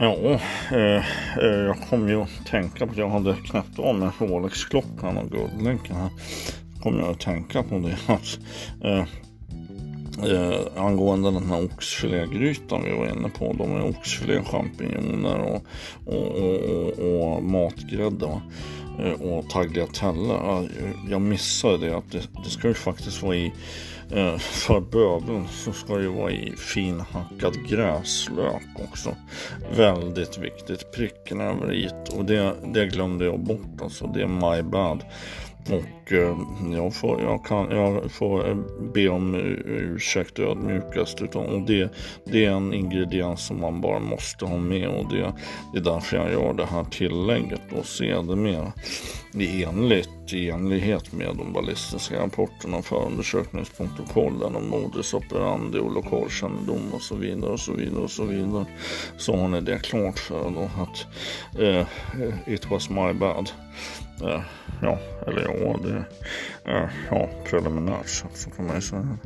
Ja, eh, eh, jag kom ju att tänka på att jag hade knäppt av mig Rolex-klockan och guldlänken här. kom jag att tänka på det att eh, eh, angående den här oxfilégrytan vi var inne på. De är oxfilé, champinjoner och, och, och, och, och matgrädde Eh, och tagliatelle. Jag missade det att det, det ska ju faktiskt vara i eh, för bödeln så ska det ju vara i finhackad gräslök också. Väldigt viktigt. Pricken över i och det, det glömde jag bort alltså. Det är my bad. Och eh, jag, får, jag, kan, jag får be om ursäkt ödmjukast. Utan, och det, det är en ingrediens som man bara måste ha med. Och det, det är därför jag gör det här tillägget. Och sedermera enligt i enlighet med de ballistiska rapporterna och förundersökningsprotokollen om modus operandi och lokalkännedom och så vidare och så vidare och så vidare. Så har ni det klart för då att eh, it was my bad. Eh, ja, eller ja, det är eh, ja, preliminärt så kan man ju säga.